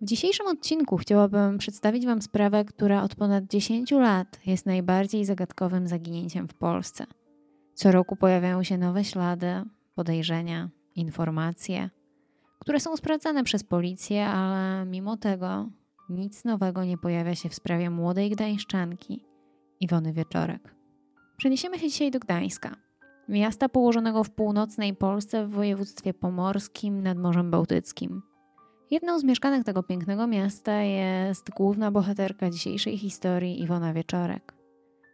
W dzisiejszym odcinku chciałabym przedstawić Wam sprawę, która od ponad 10 lat jest najbardziej zagadkowym zaginięciem w Polsce. Co roku pojawiają się nowe ślady, podejrzenia, informacje, które są sprawdzane przez policję, ale mimo tego nic nowego nie pojawia się w sprawie młodej gdańszczanki Iwony Wieczorek. Przeniesiemy się dzisiaj do Gdańska, miasta położonego w północnej Polsce w województwie pomorskim nad Morzem Bałtyckim. Jedną z mieszkanek tego pięknego miasta jest główna bohaterka dzisiejszej historii Iwona Wieczorek.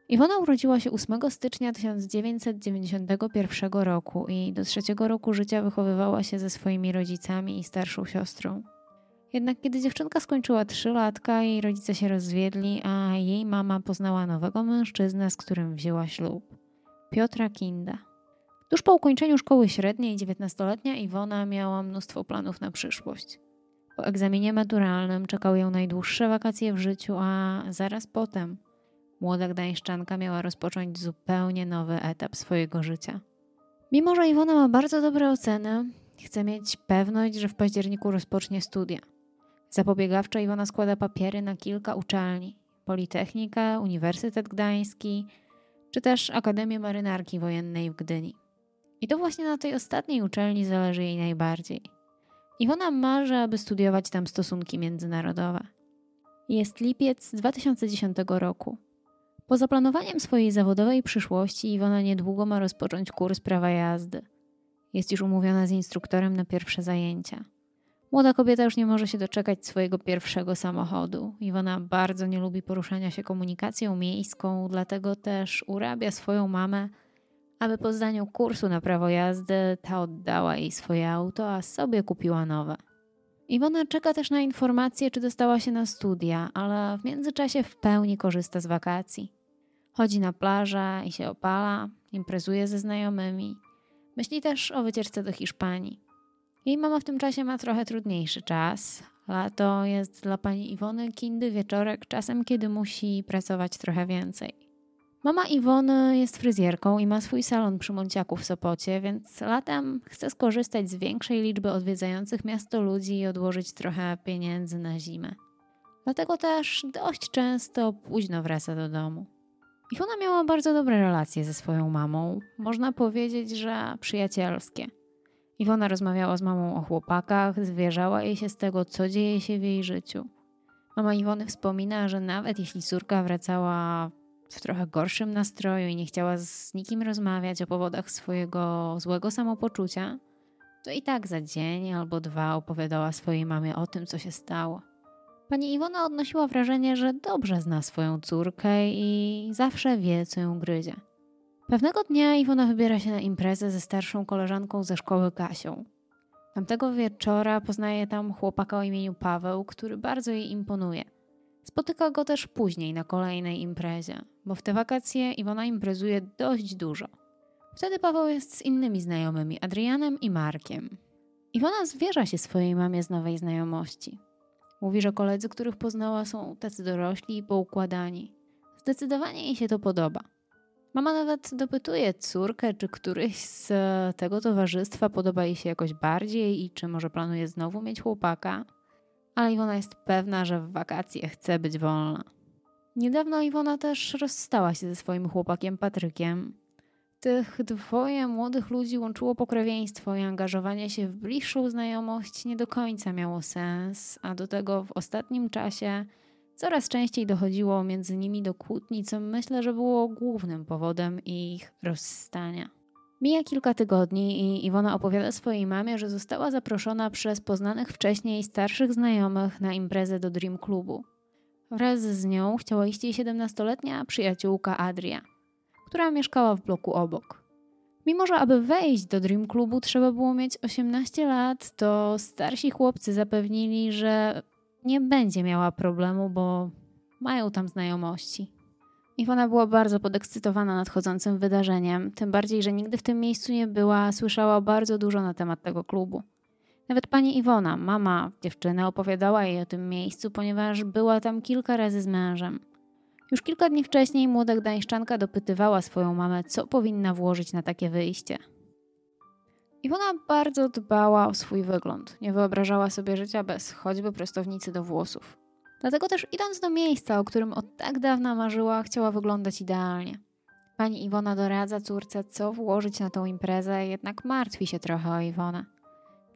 Iwona urodziła się 8 stycznia 1991 roku i do trzeciego roku życia wychowywała się ze swoimi rodzicami i starszą siostrą. Jednak kiedy dziewczynka skończyła 3 latka, jej rodzice się rozwiedli, a jej mama poznała nowego mężczyznę, z którym wzięła ślub Piotra Kinda. Tuż po ukończeniu szkoły średniej 19-letnia Iwona miała mnóstwo planów na przyszłość. Po egzaminie maturalnym czekały ją najdłuższe wakacje w życiu, a zaraz potem młoda gdańszczanka miała rozpocząć zupełnie nowy etap swojego życia. Mimo, że Iwona ma bardzo dobre oceny, chce mieć pewność, że w październiku rozpocznie studia. Zapobiegawczo Iwona składa papiery na kilka uczelni: Politechnikę, Uniwersytet Gdański, czy też Akademię Marynarki Wojennej w Gdyni. I to właśnie na tej ostatniej uczelni zależy jej najbardziej. Iwona marzy, aby studiować tam stosunki międzynarodowe. Jest lipiec 2010 roku. Po zaplanowaniu swojej zawodowej przyszłości Iwona niedługo ma rozpocząć kurs prawa jazdy. Jest już umówiona z instruktorem na pierwsze zajęcia. Młoda kobieta już nie może się doczekać swojego pierwszego samochodu. Iwona bardzo nie lubi poruszania się komunikacją miejską, dlatego też urabia swoją mamę, aby po zdaniu kursu na prawo jazdy ta oddała jej swoje auto, a sobie kupiła nowe. Iwona czeka też na informację, czy dostała się na studia, ale w międzyczasie w pełni korzysta z wakacji. Chodzi na plażę i się opala, imprezuje ze znajomymi. Myśli też o wycieczce do Hiszpanii. Jej mama w tym czasie ma trochę trudniejszy czas. Lato jest dla pani Iwony Kindy wieczorek czasem, kiedy musi pracować trochę więcej. Mama Iwony jest fryzjerką i ma swój salon przy Monciaku w Sopocie, więc latem chce skorzystać z większej liczby odwiedzających miasto ludzi i odłożyć trochę pieniędzy na zimę. Dlatego też dość często późno wraca do domu. Iwona miała bardzo dobre relacje ze swoją mamą, można powiedzieć, że przyjacielskie. Iwona rozmawiała z mamą o chłopakach, zwierzała jej się z tego, co dzieje się w jej życiu. Mama Iwony wspomina, że nawet jeśli córka wracała w trochę gorszym nastroju i nie chciała z nikim rozmawiać o powodach swojego złego samopoczucia, to i tak za dzień albo dwa opowiadała swojej mamie o tym, co się stało. Pani Iwona odnosiła wrażenie, że dobrze zna swoją córkę i zawsze wie, co ją gryzie. Pewnego dnia Iwona wybiera się na imprezę ze starszą koleżanką ze szkoły Kasią. Tamtego wieczora poznaje tam chłopaka o imieniu Paweł, który bardzo jej imponuje. Spotyka go też później na kolejnej imprezie, bo w te wakacje Iwona imprezuje dość dużo. Wtedy Paweł jest z innymi znajomymi, Adrianem i Markiem. Iwona zwierza się swojej mamie z nowej znajomości. Mówi, że koledzy, których poznała, są tacy dorośli i poukładani. Zdecydowanie jej się to podoba. Mama nawet dopytuje córkę, czy któryś z tego towarzystwa podoba jej się jakoś bardziej i czy może planuje znowu mieć chłopaka ale Iwona jest pewna, że w wakacje chce być wolna. Niedawno Iwona też rozstała się ze swoim chłopakiem Patrykiem. Tych dwoje młodych ludzi łączyło pokrewieństwo i angażowanie się w bliższą znajomość nie do końca miało sens, a do tego w ostatnim czasie coraz częściej dochodziło między nimi do kłótni, co myślę, że było głównym powodem ich rozstania. Mija kilka tygodni i Iwona opowiada swojej mamie, że została zaproszona przez poznanych wcześniej starszych znajomych na imprezę do Dream Clubu. Wraz z nią chciała iść jej 17-letnia przyjaciółka Adria, która mieszkała w bloku obok. Mimo, że aby wejść do Dream Clubu trzeba było mieć 18 lat, to starsi chłopcy zapewnili, że nie będzie miała problemu, bo mają tam znajomości. Iwona była bardzo podekscytowana nadchodzącym wydarzeniem, tym bardziej, że nigdy w tym miejscu nie była, słyszała bardzo dużo na temat tego klubu. Nawet pani Iwona, mama dziewczyny, opowiadała jej o tym miejscu, ponieważ była tam kilka razy z mężem. Już kilka dni wcześniej młoda gdańszczanka dopytywała swoją mamę, co powinna włożyć na takie wyjście. Iwona bardzo dbała o swój wygląd. Nie wyobrażała sobie życia bez choćby prostownicy do włosów. Dlatego też idąc do miejsca, o którym od tak dawna marzyła, chciała wyglądać idealnie. Pani Iwona doradza córce, co włożyć na tą imprezę, jednak martwi się trochę o Iwonę.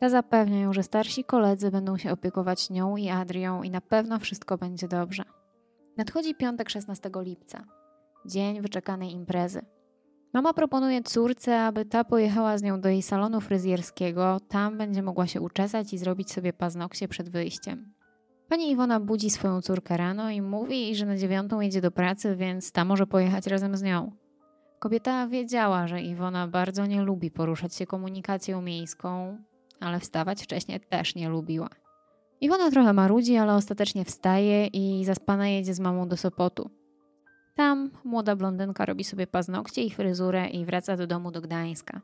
Ta zapewnia ją, że starsi koledzy będą się opiekować nią i Adrią i na pewno wszystko będzie dobrze. Nadchodzi piątek 16 lipca, dzień wyczekanej imprezy. Mama proponuje córce, aby ta pojechała z nią do jej salonu fryzjerskiego. Tam będzie mogła się uczesać i zrobić sobie paznokcie przed wyjściem. Pani Iwona budzi swoją córkę rano i mówi że na dziewiątą jedzie do pracy, więc ta może pojechać razem z nią. Kobieta wiedziała, że Iwona bardzo nie lubi poruszać się komunikacją miejską, ale wstawać wcześniej też nie lubiła. Iwona trochę marudzi, ale ostatecznie wstaje i zaspana jedzie z mamą do Sopotu. Tam młoda blondynka robi sobie paznokcie i fryzurę i wraca do domu do Gdańska.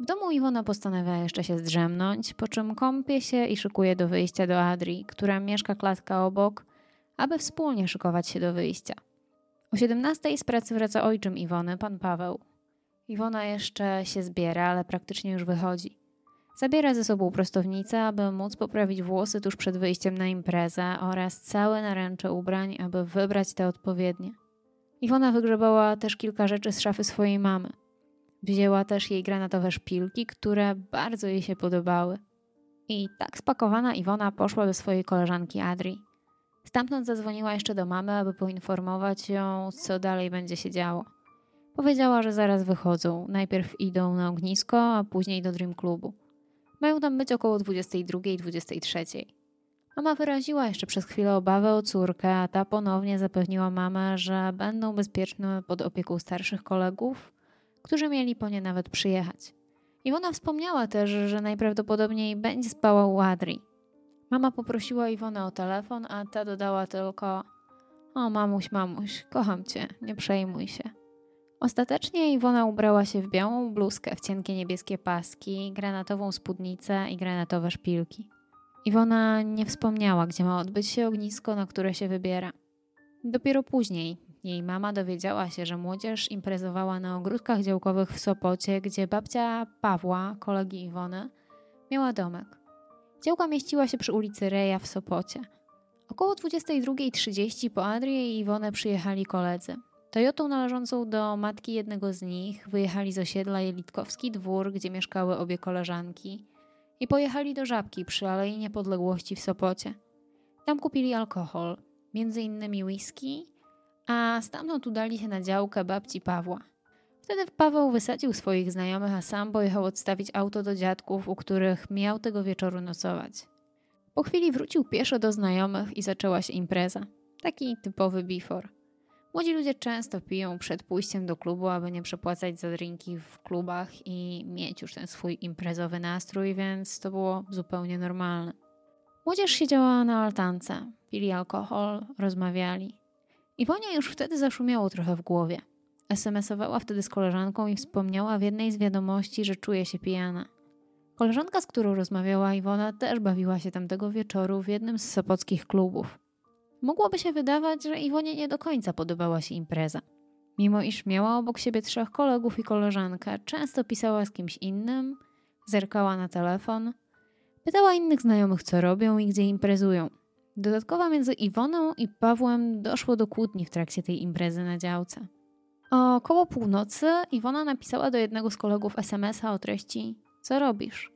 W domu Iwona postanawia jeszcze się zdrzemnąć, po czym kąpie się i szykuje do wyjścia do Adri, która mieszka klatka obok, aby wspólnie szykować się do wyjścia. O 17 z pracy wraca ojczym Iwony, pan Paweł. Iwona jeszcze się zbiera, ale praktycznie już wychodzi. Zabiera ze sobą prostownicę, aby móc poprawić włosy tuż przed wyjściem na imprezę oraz całe naręcze ubrań, aby wybrać te odpowiednie. Iwona wygrzebała też kilka rzeczy z szafy swojej mamy. Wzięła też jej granatowe szpilki, które bardzo jej się podobały. I tak spakowana Iwona poszła do swojej koleżanki Adri. Stamtąd zadzwoniła jeszcze do mamy, aby poinformować ją, co dalej będzie się działo. Powiedziała, że zaraz wychodzą. Najpierw idą na ognisko, a później do Dream Clubu. Mają tam być około 22 i 23. Mama wyraziła jeszcze przez chwilę obawę o córkę, a ta ponownie zapewniła mamę, że będą bezpieczne pod opieką starszych kolegów, którzy mieli po nie nawet przyjechać. Iwona wspomniała też, że najprawdopodobniej będzie spała u Adri. Mama poprosiła Iwonę o telefon, a ta dodała tylko: O, mamuś, mamuś, kocham cię, nie przejmuj się. Ostatecznie Iwona ubrała się w białą bluzkę, w cienkie niebieskie paski, granatową spódnicę i granatowe szpilki. Iwona nie wspomniała, gdzie ma odbyć się ognisko, na które się wybiera. Dopiero później jej mama dowiedziała się, że młodzież imprezowała na ogródkach działkowych w Sopocie, gdzie babcia Pawła, kolegi Iwony, miała domek. Działka mieściła się przy ulicy Reja w Sopocie. Około 22.30 po Adrię i Iwonę przyjechali koledzy. Toyotą należącą do matki jednego z nich wyjechali z osiedla Jelitkowski Dwór, gdzie mieszkały obie koleżanki i pojechali do Żabki przy Alei Niepodległości w Sopocie. Tam kupili alkohol, między innymi whisky, a stamtąd udali się na działkę babci Pawła. Wtedy Paweł wysadził swoich znajomych, a sam pojechał odstawić auto do dziadków, u których miał tego wieczoru nocować. Po chwili wrócił pieszo do znajomych i zaczęła się impreza. Taki typowy before. Młodzi ludzie często piją przed pójściem do klubu, aby nie przepłacać za drinki w klubach i mieć już ten swój imprezowy nastrój, więc to było zupełnie normalne. Młodzież siedziała na altance, pili alkohol, rozmawiali. Iwonia już wtedy zaszumiało trochę w głowie. SMS-owała wtedy z koleżanką i wspomniała w jednej z wiadomości, że czuje się pijana. Koleżanka, z którą rozmawiała Iwona, też bawiła się tamtego wieczoru w jednym z sopockich klubów. Mogłoby się wydawać, że Iwonie nie do końca podobała się impreza. Mimo iż miała obok siebie trzech kolegów i koleżankę, często pisała z kimś innym, zerkała na telefon, pytała innych znajomych, co robią i gdzie imprezują. Dodatkowo między Iwoną i Pawłem doszło do kłótni w trakcie tej imprezy na działce. Około północy Iwona napisała do jednego z kolegów SMS-a o treści: Co robisz?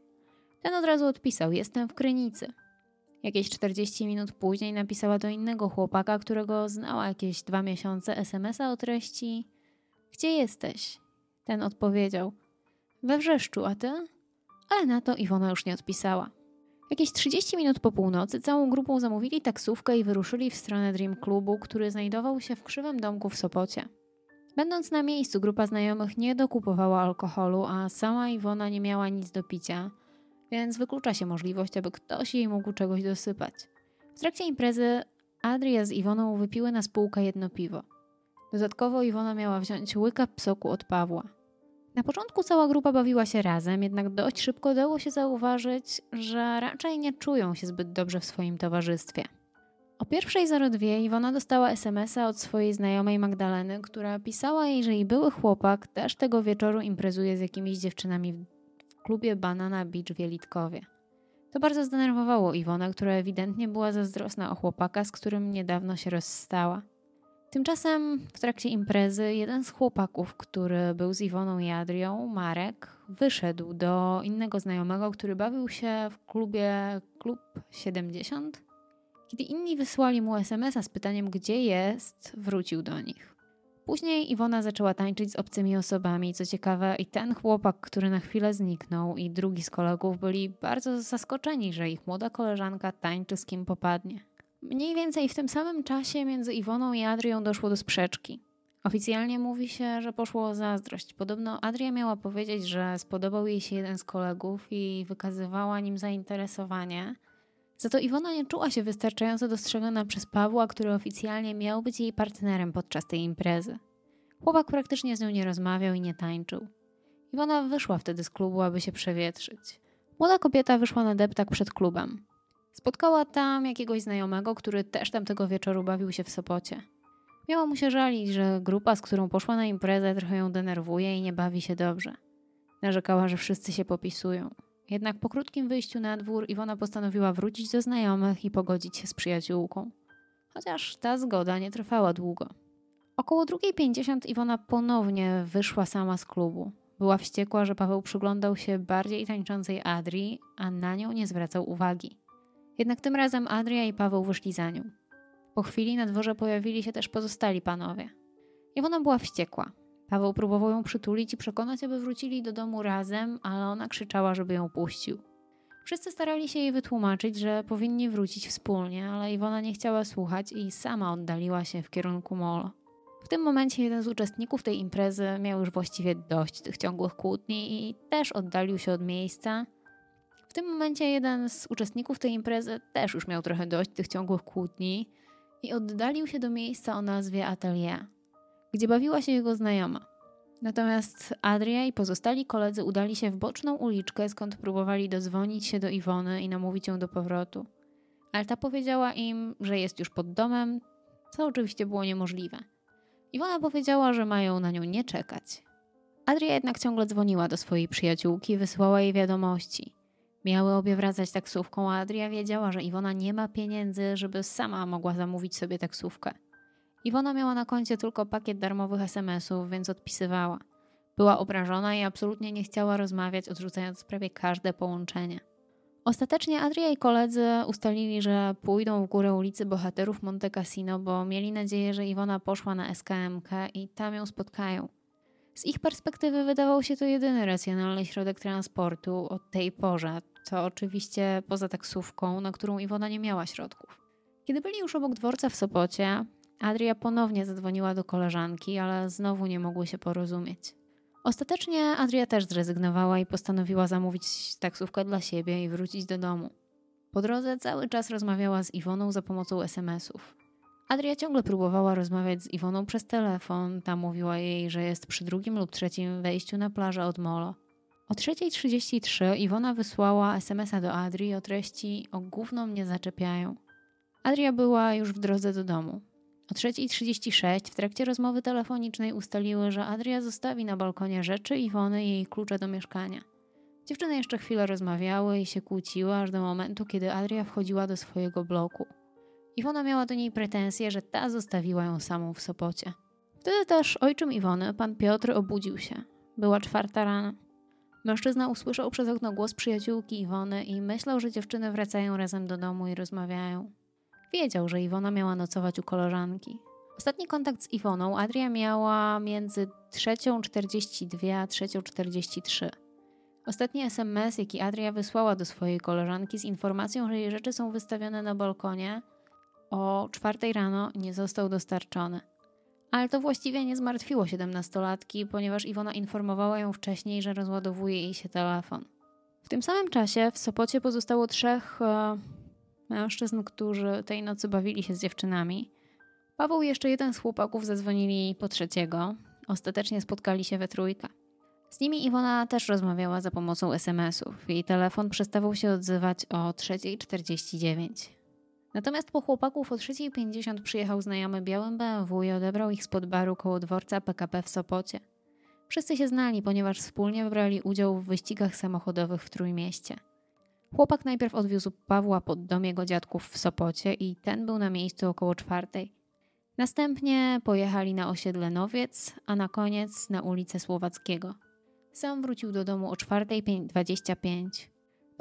Ten od razu odpisał: Jestem w Krynicy. Jakieś 40 minut później napisała do innego chłopaka, którego znała jakieś dwa miesiące, SMS-a o treści: Gdzie jesteś? Ten odpowiedział: We wrzeszczu, a ty? Ale na to Iwona już nie odpisała. Jakieś 30 minut po północy całą grupą zamówili taksówkę i wyruszyli w stronę Dream Clubu, który znajdował się w krzywym domku w Sopocie. Będąc na miejscu, grupa znajomych nie dokupowała alkoholu, a sama Iwona nie miała nic do picia, więc wyklucza się możliwość, aby ktoś jej mógł czegoś dosypać. W trakcie imprezy Adria z Iwoną wypiły na spółkę jedno piwo. Dodatkowo Iwona miała wziąć łyka soku od Pawła. Na początku cała grupa bawiła się razem, jednak dość szybko dało się zauważyć, że raczej nie czują się zbyt dobrze w swoim towarzystwie. O 1.02 Iwona dostała SMS-a od swojej znajomej Magdaleny, która pisała jej, że jej były chłopak też tego wieczoru imprezuje z jakimiś dziewczynami w klubie Banana Beach w Jelitkowie. To bardzo zdenerwowało Iwonę, która ewidentnie była zazdrosna o chłopaka, z którym niedawno się rozstała. Tymczasem w trakcie imprezy jeden z chłopaków, który był z Iwoną i Adrią, Marek, wyszedł do innego znajomego, który bawił się w klubie Klub 70. Kiedy inni wysłali mu SMS-a z pytaniem, gdzie jest, wrócił do nich. Później Iwona zaczęła tańczyć z obcymi osobami. Co ciekawe, i ten chłopak, który na chwilę zniknął, i drugi z kolegów byli bardzo zaskoczeni, że ich młoda koleżanka tańczy z kim popadnie. Mniej więcej w tym samym czasie między Iwoną i Adrią doszło do sprzeczki. Oficjalnie mówi się, że poszło o zazdrość. Podobno Adria miała powiedzieć, że spodobał jej się jeden z kolegów i wykazywała nim zainteresowanie. Za to Iwona nie czuła się wystarczająco dostrzegana przez Pawła, który oficjalnie miał być jej partnerem podczas tej imprezy. Chłopak praktycznie z nią nie rozmawiał i nie tańczył. Iwona wyszła wtedy z klubu, aby się przewietrzyć. Młoda kobieta wyszła na deptak przed klubem. Spotkała tam jakiegoś znajomego, który też tamtego wieczoru bawił się w Sopocie. Miała mu się żalić, że grupa, z którą poszła na imprezę, trochę ją denerwuje i nie bawi się dobrze. Narzekała, że wszyscy się popisują. Jednak po krótkim wyjściu na dwór Iwona postanowiła wrócić do znajomych i pogodzić się z przyjaciółką. Chociaż ta zgoda nie trwała długo. Około 2.50 Iwona ponownie wyszła sama z klubu. Była wściekła, że Paweł przyglądał się bardziej tańczącej Adrii, a na nią nie zwracał uwagi. Jednak tym razem Adria i Paweł wyszli za nią. Po chwili na dworze pojawili się też pozostali panowie. Iwona była wściekła. Paweł próbował ją przytulić i przekonać, aby wrócili do domu razem, ale ona krzyczała, żeby ją puścił. Wszyscy starali się jej wytłumaczyć, że powinni wrócić wspólnie, ale Iwona nie chciała słuchać i sama oddaliła się w kierunku molo. W tym momencie jeden z uczestników tej imprezy miał już właściwie dość tych ciągłych kłótni i też oddalił się od miejsca. W tym momencie jeden z uczestników tej imprezy też już miał trochę dość tych ciągłych kłótni i oddalił się do miejsca o nazwie Atelier gdzie bawiła się jego znajoma. Natomiast Adria i pozostali koledzy udali się w boczną uliczkę, skąd próbowali dozwonić się do Iwony i namówić ją do powrotu. Ale ta powiedziała im, że jest już pod domem, co oczywiście było niemożliwe. Iwona powiedziała, że mają na nią nie czekać. Adria jednak ciągle dzwoniła do swojej przyjaciółki, wysyłała jej wiadomości. Miały obie wracać taksówką, a Adria wiedziała, że Iwona nie ma pieniędzy, żeby sama mogła zamówić sobie taksówkę. Iwona miała na koncie tylko pakiet darmowych SMS-ów, więc odpisywała. Była obrażona i absolutnie nie chciała rozmawiać, odrzucając prawie każde połączenie. Ostatecznie Adria i koledzy ustalili, że pójdą w górę ulicy Bohaterów Monte Cassino, bo mieli nadzieję, że Iwona poszła na SKMK i tam ją spotkają. Z ich perspektywy wydawał się to jedyny racjonalny środek transportu od tej porze, to oczywiście poza taksówką, na którą Iwona nie miała środków. Kiedy byli już obok dworca w Sopocie, Adria ponownie zadzwoniła do koleżanki, ale znowu nie mogły się porozumieć. Ostatecznie Adria też zrezygnowała i postanowiła zamówić taksówkę dla siebie i wrócić do domu. Po drodze cały czas rozmawiała z Iwoną za pomocą SMS-ów. Adria ciągle próbowała rozmawiać z Iwoną przez telefon. Ta mówiła jej, że jest przy drugim lub trzecim wejściu na plażę od Molo. O 3.33 Iwona wysłała SMS-a do Adrii o treści o gówno mnie zaczepiają. Adria była już w drodze do domu. O 3.36 w trakcie rozmowy telefonicznej ustaliły, że Adria zostawi na balkonie rzeczy Iwony i jej klucze do mieszkania. Dziewczyny jeszcze chwilę rozmawiały i się kłóciły, aż do momentu, kiedy Adria wchodziła do swojego bloku. Iwona miała do niej pretensje, że ta zostawiła ją samą w Sopocie. Wtedy też ojczym Iwony, pan Piotr, obudził się. Była czwarta rana. Mężczyzna usłyszał przez okno głos przyjaciółki Iwony i myślał, że dziewczyny wracają razem do domu i rozmawiają. Wiedział, że Iwona miała nocować u koleżanki. Ostatni kontakt z Iwoną Adria miała między 3.42 a 3.43. Ostatni SMS, jaki Adria wysłała do swojej koleżanki z informacją, że jej rzeczy są wystawione na balkonie, o 4 rano nie został dostarczony. Ale to właściwie nie zmartwiło siedemnastolatki, ponieważ Iwona informowała ją wcześniej, że rozładowuje jej się telefon. W tym samym czasie w Sopocie pozostało trzech e, mężczyzn, którzy tej nocy bawili się z dziewczynami. Paweł i jeszcze jeden z chłopaków zadzwonili po trzeciego. Ostatecznie spotkali się we trójkę. Z nimi Iwona też rozmawiała za pomocą SMS-ów. Jej telefon przestawał się odzywać o 3.49. Natomiast po chłopaków o 3.50 przyjechał znajomy białym BMW i odebrał ich spod baru koło dworca PKP w Sopocie. Wszyscy się znali, ponieważ wspólnie brali udział w wyścigach samochodowych w Trójmieście. Chłopak najpierw odwiózł Pawła pod dom jego dziadków w Sopocie i ten był na miejscu około czwartej. Następnie pojechali na osiedle Nowiec, a na koniec na ulicę Słowackiego. Sam wrócił do domu o 4.25.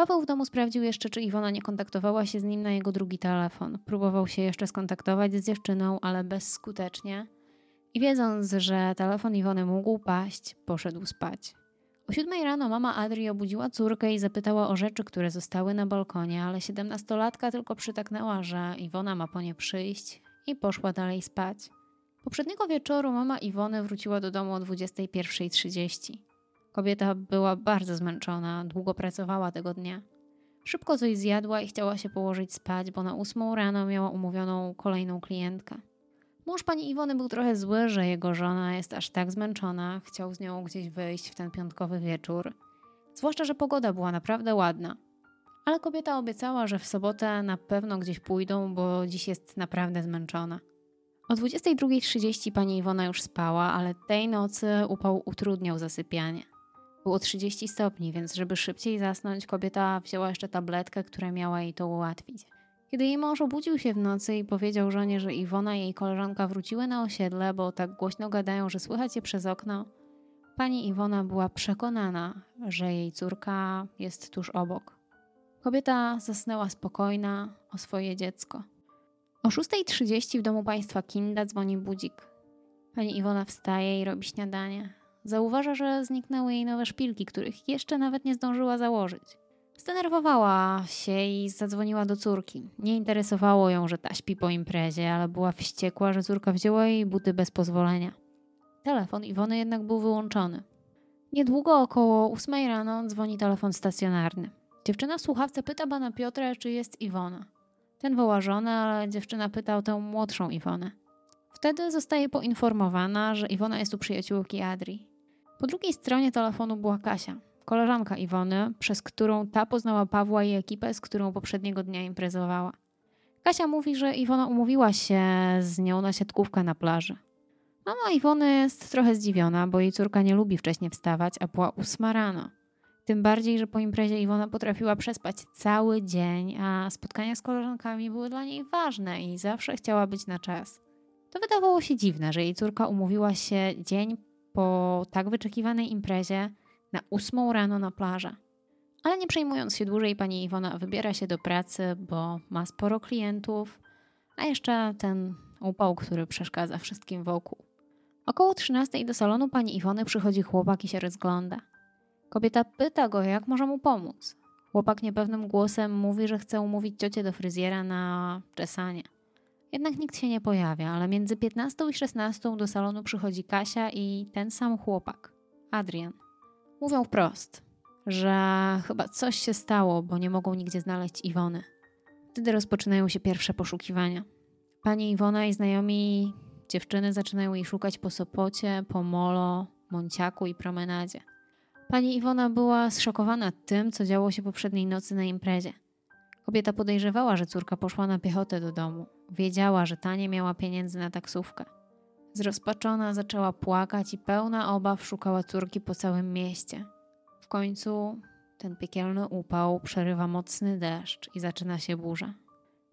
Paweł w domu sprawdził jeszcze, czy Iwona nie kontaktowała się z nim na jego drugi telefon. Próbował się jeszcze skontaktować z dziewczyną, ale bezskutecznie. I wiedząc, że telefon Iwony mógł paść, poszedł spać. O siódmej rano mama Adri obudziła córkę i zapytała o rzeczy, które zostały na balkonie, ale siedemnastolatka tylko przytaknęła, że Iwona ma po nie przyjść i poszła dalej spać. Poprzedniego wieczoru mama Iwony wróciła do domu o 21.30. Kobieta była bardzo zmęczona, długo pracowała tego dnia. Szybko coś zjadła i chciała się położyć spać, bo na ósmą rano miała umówioną kolejną klientkę. Mąż pani Iwony był trochę zły, że jego żona jest aż tak zmęczona, chciał z nią gdzieś wyjść w ten piątkowy wieczór. Zwłaszcza, że pogoda była naprawdę ładna. Ale kobieta obiecała, że w sobotę na pewno gdzieś pójdą, bo dziś jest naprawdę zmęczona. O 22.30 pani Iwona już spała, ale tej nocy upał utrudniał zasypianie. Było 30 stopni, więc żeby szybciej zasnąć, kobieta wzięła jeszcze tabletkę, która miała jej to ułatwić. Kiedy jej mąż obudził się w nocy i powiedział żonie, że Iwona i jej koleżanka wróciły na osiedle, bo tak głośno gadają, że słychać je przez okno, pani Iwona była przekonana, że jej córka jest tuż obok. Kobieta zasnęła spokojna o swoje dziecko. O 6.30 w domu państwa Kinda dzwoni budzik. Pani Iwona wstaje i robi śniadanie. Zauważa, że zniknęły jej nowe szpilki, których jeszcze nawet nie zdążyła założyć. Zdenerwowała się i zadzwoniła do córki. Nie interesowało ją, że ta śpi po imprezie, ale była wściekła, że córka wzięła jej buty bez pozwolenia. Telefon Iwony jednak był wyłączony. Niedługo około ósmej rano dzwoni telefon stacjonarny. Dziewczyna w słuchawce pyta pana Piotra, czy jest Iwona. Ten woła żonę, ale dziewczyna pyta o tę młodszą Iwonę. Wtedy zostaje poinformowana, że Iwona jest u przyjaciółki Adri. Po drugiej stronie telefonu była Kasia, koleżanka Iwony, przez którą ta poznała Pawła i ekipę, z którą poprzedniego dnia imprezowała. Kasia mówi, że Iwona umówiła się z nią na siatkówkę na plaży. Mama Iwony jest trochę zdziwiona, bo jej córka nie lubi wcześnie wstawać, a była ósma rano. Tym bardziej, że po imprezie Iwona potrafiła przespać cały dzień, a spotkania z koleżankami były dla niej ważne i zawsze chciała być na czas. To wydawało się dziwne, że jej córka umówiła się dzień po tak wyczekiwanej imprezie na ósmą rano na plażę. Ale nie przejmując się dłużej, pani Iwona wybiera się do pracy, bo ma sporo klientów, a jeszcze ten upał, który przeszkadza wszystkim wokół. Około 13 do salonu pani Iwony przychodzi chłopak i się rozgląda. Kobieta pyta go, jak może mu pomóc. Chłopak niepewnym głosem mówi, że chce umówić ciocię do fryzjera na czesanie. Jednak nikt się nie pojawia, ale między 15 i 16 do salonu przychodzi Kasia i ten sam chłopak, Adrian. Mówią wprost, że chyba coś się stało, bo nie mogą nigdzie znaleźć Iwony. Wtedy rozpoczynają się pierwsze poszukiwania. Pani Iwona i znajomi dziewczyny zaczynają jej szukać po Sopocie, po Molo, Monciaku i promenadzie. Pani Iwona była zszokowana tym, co działo się poprzedniej nocy na imprezie. Kobieta podejrzewała, że córka poszła na piechotę do domu. Wiedziała, że ta nie miała pieniędzy na taksówkę. Zrozpaczona zaczęła płakać i pełna obaw szukała córki po całym mieście. W końcu ten piekielny upał przerywa mocny deszcz i zaczyna się burza.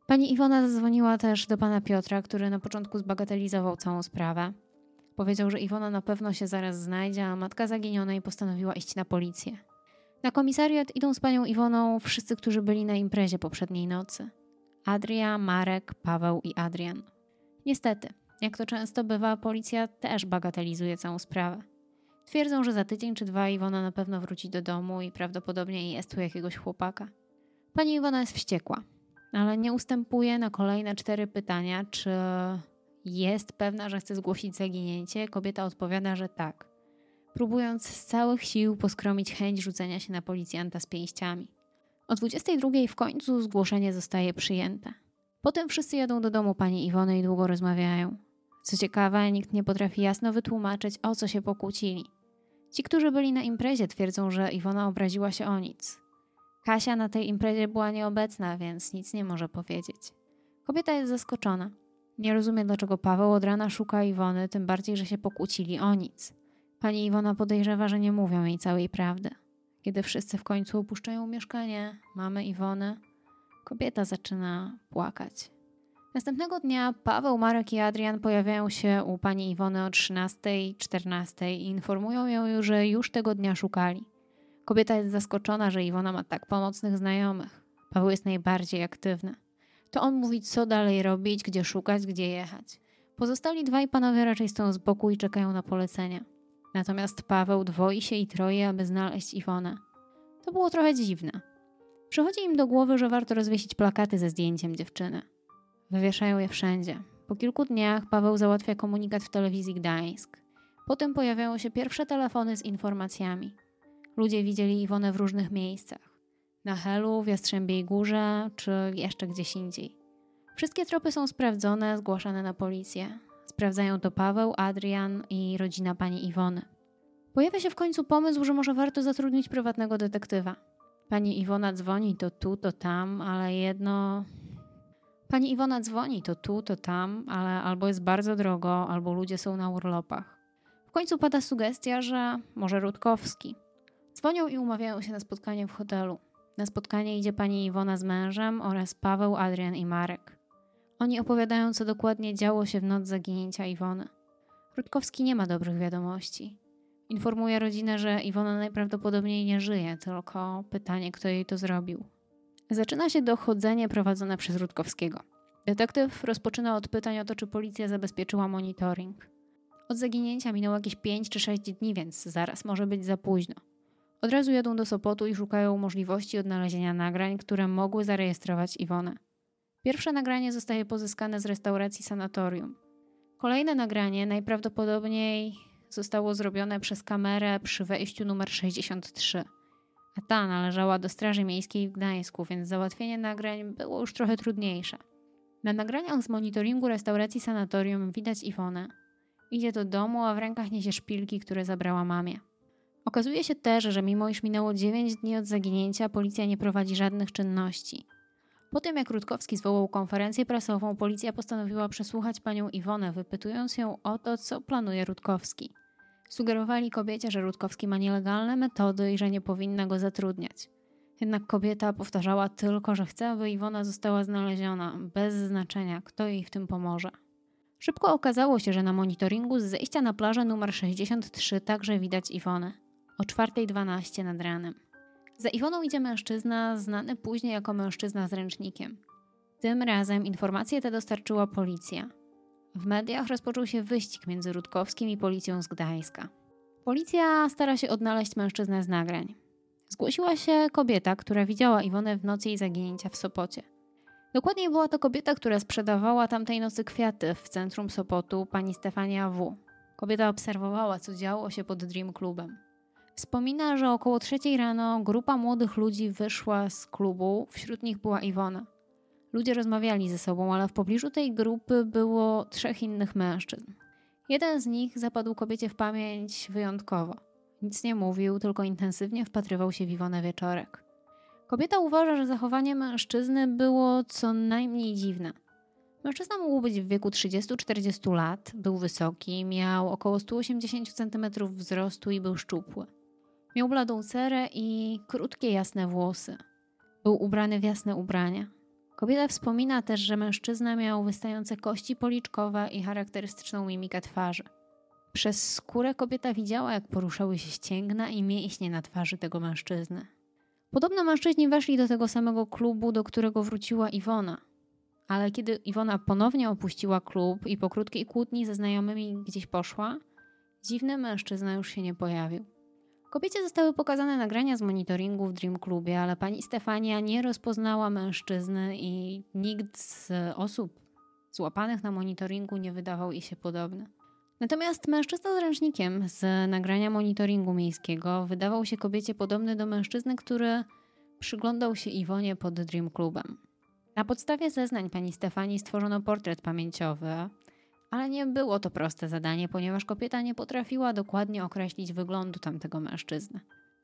Pani Iwona zadzwoniła też do pana Piotra, który na początku zbagatelizował całą sprawę. Powiedział, że Iwona na pewno się zaraz znajdzie, a matka zaginionej postanowiła iść na policję. Na komisariat idą z panią Iwoną wszyscy, którzy byli na imprezie poprzedniej nocy. Adria, Marek, Paweł i Adrian. Niestety, jak to często bywa, policja też bagatelizuje całą sprawę. Twierdzą, że za tydzień czy dwa Iwona na pewno wróci do domu i prawdopodobnie jest tu jakiegoś chłopaka. Pani Iwona jest wściekła, ale nie ustępuje na kolejne cztery pytania, czy jest pewna, że chce zgłosić zaginięcie. Kobieta odpowiada, że tak, próbując z całych sił poskromić chęć rzucenia się na policjanta z pięściami. O 22 w końcu zgłoszenie zostaje przyjęte. Potem wszyscy jadą do domu pani Iwony i długo rozmawiają. Co ciekawe, nikt nie potrafi jasno wytłumaczyć, o co się pokłócili. Ci, którzy byli na imprezie, twierdzą, że Iwona obraziła się o nic. Kasia na tej imprezie była nieobecna, więc nic nie może powiedzieć. Kobieta jest zaskoczona. Nie rozumie, dlaczego Paweł od rana szuka Iwony, tym bardziej, że się pokłócili o nic. Pani Iwona podejrzewa, że nie mówią jej całej prawdy. Kiedy wszyscy w końcu opuszczają mieszkanie, mamy Iwony, kobieta zaczyna płakać. Następnego dnia Paweł, Marek i Adrian pojawiają się u pani Iwony o 13-14 i informują ją, że już tego dnia szukali. Kobieta jest zaskoczona, że Iwona ma tak pomocnych znajomych. Paweł jest najbardziej aktywny. To on mówi, co dalej robić, gdzie szukać, gdzie jechać. Pozostali dwaj panowie raczej stoją z boku i czekają na polecenia. Natomiast Paweł dwoi się i troje, aby znaleźć Iwonę. To było trochę dziwne. Przychodzi im do głowy, że warto rozwiesić plakaty ze zdjęciem dziewczyny. Wywieszają je wszędzie. Po kilku dniach Paweł załatwia komunikat w telewizji Gdańsk. Potem pojawiają się pierwsze telefony z informacjami. Ludzie widzieli Iwonę w różnych miejscach. Na Helu, w Jastrzębiej Górze czy jeszcze gdzieś indziej. Wszystkie tropy są sprawdzone, zgłaszane na policję. Sprawdzają to Paweł, Adrian i rodzina pani Iwony. Pojawia się w końcu pomysł, że może warto zatrudnić prywatnego detektywa. Pani Iwona dzwoni to tu, to tam, ale jedno. Pani Iwona dzwoni to tu, to tam, ale albo jest bardzo drogo, albo ludzie są na urlopach. W końcu pada sugestia, że może Rutkowski. Dzwonią i umawiają się na spotkanie w hotelu. Na spotkanie idzie pani Iwona z mężem oraz Paweł, Adrian i Marek. Oni opowiadają, co dokładnie działo się w noc zaginięcia Iwony. Rutkowski nie ma dobrych wiadomości. Informuje rodzinę, że Iwona najprawdopodobniej nie żyje, tylko pytanie, kto jej to zrobił. Zaczyna się dochodzenie prowadzone przez Rutkowskiego. Detektyw rozpoczyna od pytań o to, czy policja zabezpieczyła monitoring. Od zaginięcia minęło jakieś 5 czy 6 dni, więc zaraz może być za późno. Od razu jadą do Sopotu i szukają możliwości odnalezienia nagrań, które mogły zarejestrować Iwonę. Pierwsze nagranie zostaje pozyskane z restauracji sanatorium. Kolejne nagranie najprawdopodobniej zostało zrobione przez kamerę przy wejściu numer 63. A ta należała do Straży Miejskiej w Gdańsku, więc załatwienie nagrań było już trochę trudniejsze. Na nagraniach z monitoringu restauracji sanatorium widać Iwonę. Idzie do domu, a w rękach niesie szpilki, które zabrała mamie. Okazuje się też, że mimo iż minęło 9 dni od zaginięcia, policja nie prowadzi żadnych czynności. Po tym jak Rutkowski zwołał konferencję prasową, policja postanowiła przesłuchać panią Iwonę, wypytując ją o to, co planuje Rutkowski. Sugerowali kobiecie, że Rutkowski ma nielegalne metody i że nie powinna go zatrudniać. Jednak kobieta powtarzała tylko, że chce, aby Iwona została znaleziona, bez znaczenia, kto jej w tym pomoże. Szybko okazało się, że na monitoringu z zejścia na plażę numer 63 także widać Iwonę. O 4.12 nad ranem. Za Iwoną idzie mężczyzna, znany później jako mężczyzna z ręcznikiem. Tym razem informację tę dostarczyła policja. W mediach rozpoczął się wyścig między Rutkowskim i policją z Gdańska. Policja stara się odnaleźć mężczyznę z nagrań. Zgłosiła się kobieta, która widziała Iwonę w nocy jej zaginięcia w Sopocie. Dokładniej była to kobieta, która sprzedawała tamtej nocy kwiaty w centrum Sopotu, pani Stefania W. Kobieta obserwowała, co działo się pod Dream Clubem. Wspomina, że około trzeciej rano grupa młodych ludzi wyszła z klubu, wśród nich była Iwona. Ludzie rozmawiali ze sobą, ale w pobliżu tej grupy było trzech innych mężczyzn. Jeden z nich zapadł kobiecie w pamięć wyjątkowo. Nic nie mówił, tylko intensywnie wpatrywał się w Iwonę wieczorek. Kobieta uważa, że zachowanie mężczyzny było co najmniej dziwne. Mężczyzna mógł być w wieku 30-40 lat, był wysoki, miał około 180 cm wzrostu i był szczupły. Miał bladą cerę i krótkie, jasne włosy. Był ubrany w jasne ubrania. Kobieta wspomina też, że mężczyzna miał wystające kości policzkowe i charakterystyczną mimikę twarzy. Przez skórę kobieta widziała, jak poruszały się ścięgna i mięśnie na twarzy tego mężczyzny. Podobno mężczyźni weszli do tego samego klubu, do którego wróciła Iwona. Ale kiedy Iwona ponownie opuściła klub i po krótkiej kłótni ze znajomymi gdzieś poszła, dziwny mężczyzna już się nie pojawił. Kobiecie zostały pokazane nagrania z monitoringu w Dream Clubie, ale pani Stefania nie rozpoznała mężczyzny i nikt z osób złapanych na monitoringu nie wydawał jej się podobny. Natomiast mężczyzna z ręcznikiem z nagrania monitoringu miejskiego wydawał się kobiecie podobny do mężczyzny, który przyglądał się Iwonie pod Dream Clubem. Na podstawie zeznań pani Stefanii stworzono portret pamięciowy, ale nie było to proste zadanie, ponieważ kobieta nie potrafiła dokładnie określić wyglądu tamtego mężczyzny.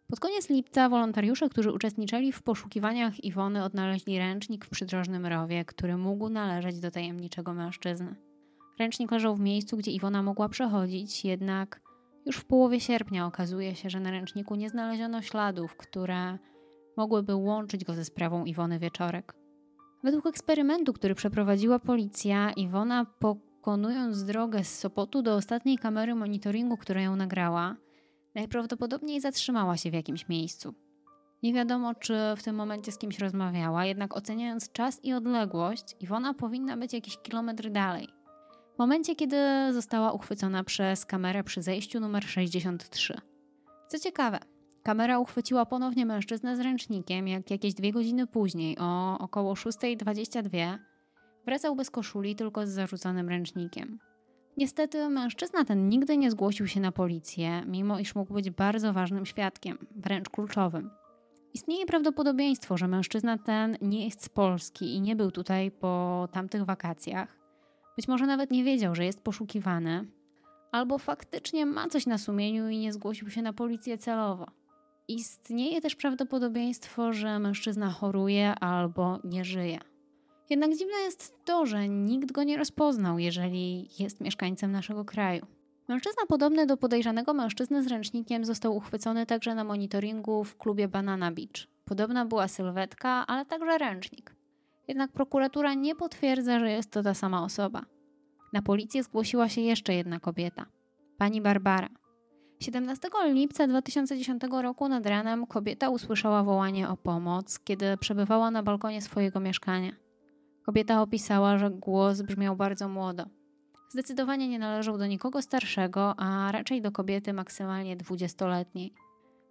Pod koniec lipca wolontariusze, którzy uczestniczyli w poszukiwaniach Iwony, odnaleźli ręcznik w przydrożnym rowie, który mógł należeć do tajemniczego mężczyzny. Ręcznik leżał w miejscu, gdzie Iwona mogła przechodzić, jednak już w połowie sierpnia okazuje się, że na ręczniku nie znaleziono śladów, które mogłyby łączyć go ze sprawą Iwony Wieczorek. Według eksperymentu, który przeprowadziła policja, Iwona pokonując drogę z Sopotu do ostatniej kamery monitoringu, która ją nagrała, najprawdopodobniej zatrzymała się w jakimś miejscu. Nie wiadomo, czy w tym momencie z kimś rozmawiała, jednak oceniając czas i odległość, Iwona powinna być jakiś kilometr dalej. W momencie, kiedy została uchwycona przez kamerę przy zejściu numer 63. Co ciekawe, kamera uchwyciła ponownie mężczyznę z ręcznikiem, jak jakieś dwie godziny później, o około 6.22, wracał bez koszuli, tylko z zarzuconym ręcznikiem. Niestety mężczyzna ten nigdy nie zgłosił się na policję, mimo iż mógł być bardzo ważnym świadkiem, wręcz kluczowym. Istnieje prawdopodobieństwo, że mężczyzna ten nie jest z Polski i nie był tutaj po tamtych wakacjach. Być może nawet nie wiedział, że jest poszukiwany, albo faktycznie ma coś na sumieniu i nie zgłosił się na policję celowo. Istnieje też prawdopodobieństwo, że mężczyzna choruje albo nie żyje. Jednak dziwne jest to, że nikt go nie rozpoznał, jeżeli jest mieszkańcem naszego kraju. Mężczyzna podobny do podejrzanego mężczyzny z ręcznikiem został uchwycony także na monitoringu w klubie Banana Beach. Podobna była sylwetka, ale także ręcznik. Jednak prokuratura nie potwierdza, że jest to ta sama osoba. Na policję zgłosiła się jeszcze jedna kobieta pani Barbara. 17 lipca 2010 roku nad ranem kobieta usłyszała wołanie o pomoc, kiedy przebywała na balkonie swojego mieszkania. Kobieta opisała, że głos brzmiał bardzo młodo. Zdecydowanie nie należał do nikogo starszego, a raczej do kobiety maksymalnie dwudziestoletniej.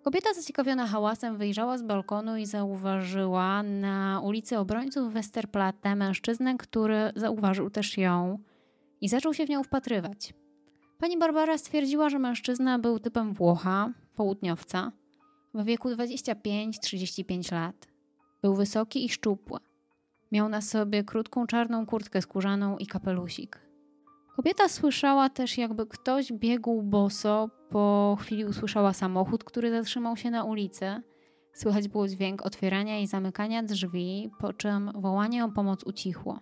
Kobieta zaciekawiona hałasem wyjrzała z balkonu i zauważyła na ulicy Obrońców Westerplatte mężczyznę, który zauważył też ją i zaczął się w nią wpatrywać. Pani Barbara stwierdziła, że mężczyzna był typem Włocha, południowca, w wieku 25-35 lat. Był wysoki i szczupły. Miał na sobie krótką czarną kurtkę skórzaną i kapelusik. Kobieta słyszała też, jakby ktoś biegł boso. Po chwili usłyszała samochód, który zatrzymał się na ulicy. Słychać było dźwięk otwierania i zamykania drzwi, po czym wołanie o pomoc ucichło.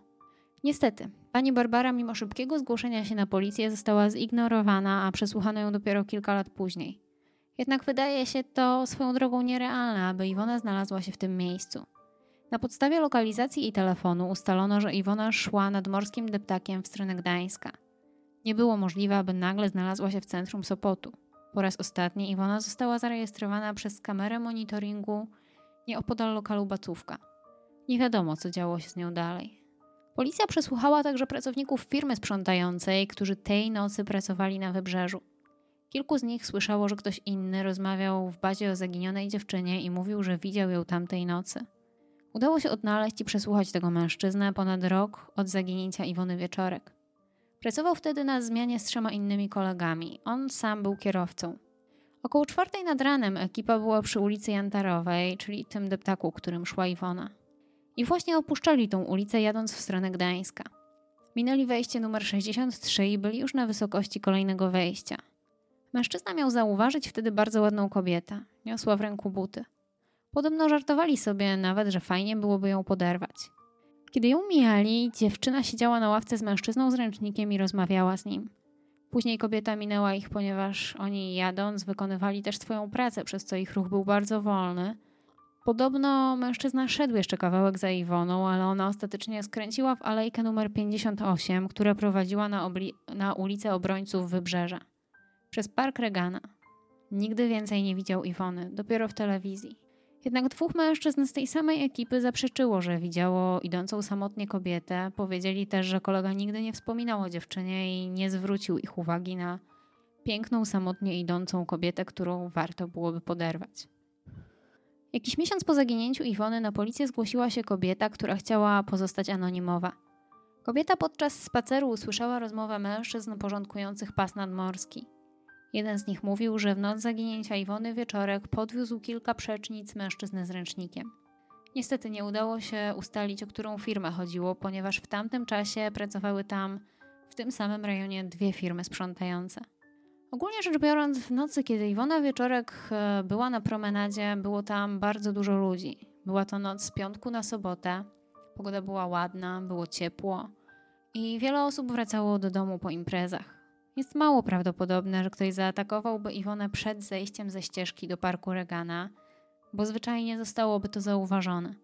Niestety, pani Barbara, mimo szybkiego zgłoszenia się na policję, została zignorowana, a przesłuchano ją dopiero kilka lat później. Jednak wydaje się to swoją drogą nierealne, aby Iwona znalazła się w tym miejscu. Na podstawie lokalizacji i telefonu ustalono, że Iwona szła nad morskim deptakiem w stronę Gdańska. Nie było możliwe, aby nagle znalazła się w centrum Sopotu. Po raz ostatni Iwona została zarejestrowana przez kamerę monitoringu nieopodal lokalu Bacówka. Nie wiadomo, co działo się z nią dalej. Policja przesłuchała także pracowników firmy sprzątającej, którzy tej nocy pracowali na wybrzeżu. Kilku z nich słyszało, że ktoś inny rozmawiał w bazie o zaginionej dziewczynie i mówił, że widział ją tamtej nocy. Udało się odnaleźć i przesłuchać tego mężczyznę ponad rok od zaginięcia Iwony Wieczorek. Pracował wtedy na zmianie z trzema innymi kolegami. On sam był kierowcą. Około czwartej nad ranem ekipa była przy ulicy Jantarowej, czyli tym deptaku, którym szła Iwona. I właśnie opuszczali tą ulicę jadąc w stronę Gdańska. Minęli wejście numer 63 i byli już na wysokości kolejnego wejścia. Mężczyzna miał zauważyć wtedy bardzo ładną kobietę. Niosła w ręku buty. Podobno żartowali sobie nawet, że fajnie byłoby ją poderwać. Kiedy ją mijali, dziewczyna siedziała na ławce z mężczyzną z ręcznikiem i rozmawiała z nim. Później kobieta minęła ich, ponieważ oni jadąc wykonywali też swoją pracę, przez co ich ruch był bardzo wolny. Podobno mężczyzna szedł jeszcze kawałek za Iwoną, ale ona ostatecznie skręciła w alejkę numer 58, która prowadziła na, na ulicę Obrońców Wybrzeża. Przez park Regana. Nigdy więcej nie widział Iwony, dopiero w telewizji. Jednak dwóch mężczyzn z tej samej ekipy zaprzeczyło, że widziało idącą samotnie kobietę. Powiedzieli też, że kolega nigdy nie wspominał o dziewczynie i nie zwrócił ich uwagi na piękną, samotnie idącą kobietę, którą warto byłoby poderwać. Jakiś miesiąc po zaginięciu Iwony na policję zgłosiła się kobieta, która chciała pozostać anonimowa. Kobieta podczas spaceru usłyszała rozmowę mężczyzn porządkujących pas nadmorski. Jeden z nich mówił, że w noc zaginięcia Iwony Wieczorek podwiózł kilka przecznic mężczyznę z ręcznikiem. Niestety nie udało się ustalić, o którą firmę chodziło, ponieważ w tamtym czasie pracowały tam w tym samym rejonie dwie firmy sprzątające. Ogólnie rzecz biorąc, w nocy, kiedy Iwona Wieczorek e, była na promenadzie, było tam bardzo dużo ludzi. Była to noc z piątku na sobotę. Pogoda była ładna, było ciepło i wiele osób wracało do domu po imprezach. Jest mało prawdopodobne, że ktoś zaatakowałby Iwonę przed zejściem ze ścieżki do parku Regana, bo zwyczajnie zostałoby to zauważone.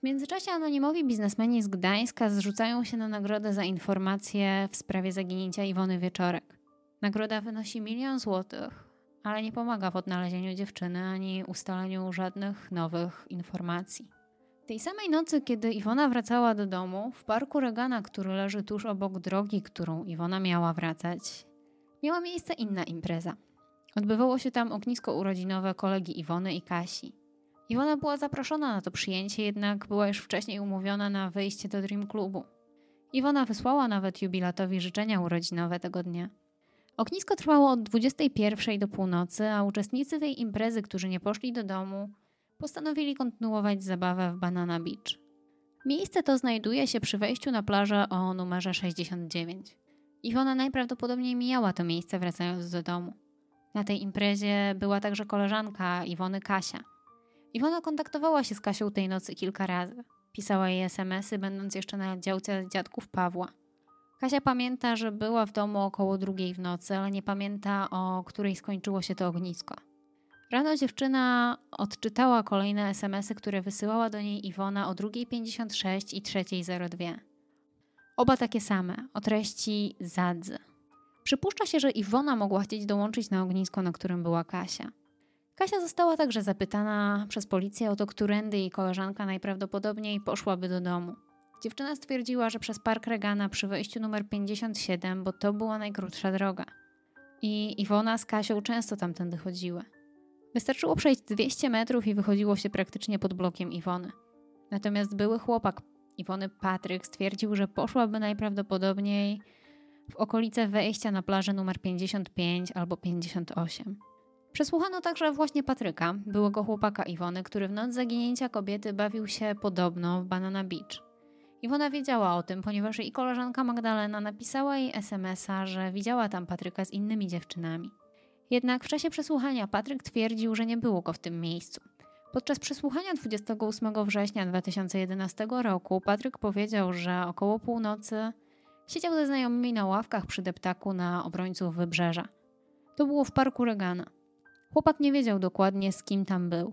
W międzyczasie anonimowi biznesmeni z Gdańska zrzucają się na nagrodę za informacje w sprawie zaginięcia Iwony Wieczorek. Nagroda wynosi milion złotych, ale nie pomaga w odnalezieniu dziewczyny ani ustaleniu żadnych nowych informacji. Tej samej nocy, kiedy Iwona wracała do domu, w parku Regana, który leży tuż obok drogi, którą Iwona miała wracać, miała miejsce inna impreza. Odbywało się tam ognisko urodzinowe kolegi Iwony i Kasi. Iwona była zaproszona na to przyjęcie, jednak była już wcześniej umówiona na wyjście do Dream Clubu. Iwona wysłała nawet jubilatowi życzenia urodzinowe tego dnia. Ognisko trwało od 21 do północy, a uczestnicy tej imprezy, którzy nie poszli do domu, postanowili kontynuować zabawę w Banana Beach. Miejsce to znajduje się przy wejściu na plażę o numerze 69. Iwona najprawdopodobniej mijała to miejsce wracając do domu. Na tej imprezie była także koleżanka Iwony Kasia. Iwona kontaktowała się z Kasią tej nocy kilka razy. Pisała jej smsy, będąc jeszcze na działce dziadków Pawła. Kasia pamięta, że była w domu około drugiej w nocy, ale nie pamięta, o której skończyło się to ognisko. Rano dziewczyna odczytała kolejne SMSy, które wysyłała do niej Iwona o 2.56 i 3.02. Oba takie same, o treści zadzy. Przypuszcza się, że Iwona mogła chcieć dołączyć na ognisko, na którym była Kasia. Kasia została także zapytana przez policję o to, którędy jej koleżanka najprawdopodobniej poszłaby do domu. Dziewczyna stwierdziła, że przez park Regana przy wejściu numer 57, bo to była najkrótsza droga. I Iwona z Kasią często tamtędy chodziły. Wystarczyło przejść 200 metrów i wychodziło się praktycznie pod blokiem Iwony. Natomiast były chłopak Iwony Patryk stwierdził, że poszłaby najprawdopodobniej w okolice wejścia na plażę numer 55 albo 58. Przesłuchano także właśnie Patryka, byłego chłopaka Iwony, który w noc zaginięcia kobiety bawił się podobno w Banana Beach. Iwona wiedziała o tym, ponieważ jej koleżanka Magdalena napisała jej SMS-a, że widziała tam Patryka z innymi dziewczynami. Jednak w czasie przesłuchania Patryk twierdził, że nie było go w tym miejscu. Podczas przesłuchania 28 września 2011 roku Patryk powiedział, że około północy siedział ze znajomymi na ławkach przy deptaku na obrońców wybrzeża. To było w parku Regana. Chłopak nie wiedział dokładnie z kim tam był.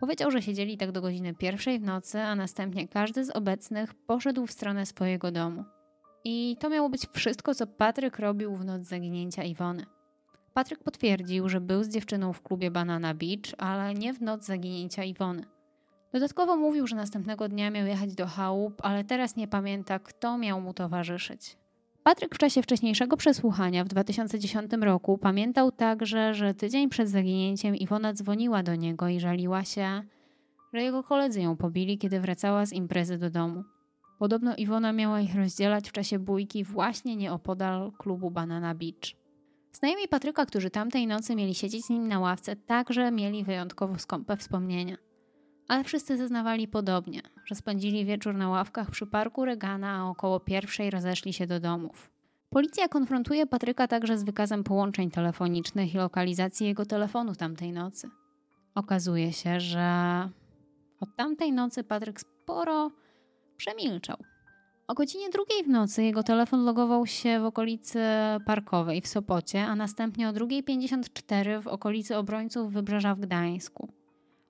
Powiedział, że siedzieli tak do godziny pierwszej w nocy, a następnie każdy z obecnych poszedł w stronę swojego domu. I to miało być wszystko, co Patryk robił w noc zaginięcia Iwony. Patryk potwierdził, że był z dziewczyną w klubie Banana Beach, ale nie w noc zaginięcia Iwony. Dodatkowo mówił, że następnego dnia miał jechać do chałup, ale teraz nie pamięta, kto miał mu towarzyszyć. Patryk w czasie wcześniejszego przesłuchania w 2010 roku pamiętał także, że tydzień przed zaginięciem Iwona dzwoniła do niego i żaliła się, że jego koledzy ją pobili, kiedy wracała z imprezy do domu. Podobno Iwona miała ich rozdzielać w czasie bójki właśnie nieopodal klubu Banana Beach. Znajomi Patryka, którzy tamtej nocy mieli siedzieć z nim na ławce, także mieli wyjątkowo skąpe wspomnienia. Ale wszyscy zeznawali podobnie, że spędzili wieczór na ławkach przy parku Regana, a około pierwszej rozeszli się do domów. Policja konfrontuje Patryka także z wykazem połączeń telefonicznych i lokalizacji jego telefonu tamtej nocy. Okazuje się, że od tamtej nocy Patryk sporo przemilczał. O godzinie drugiej w nocy jego telefon logował się w okolicy Parkowej w Sopocie, a następnie o 2.54 w okolicy obrońców Wybrzeża w Gdańsku.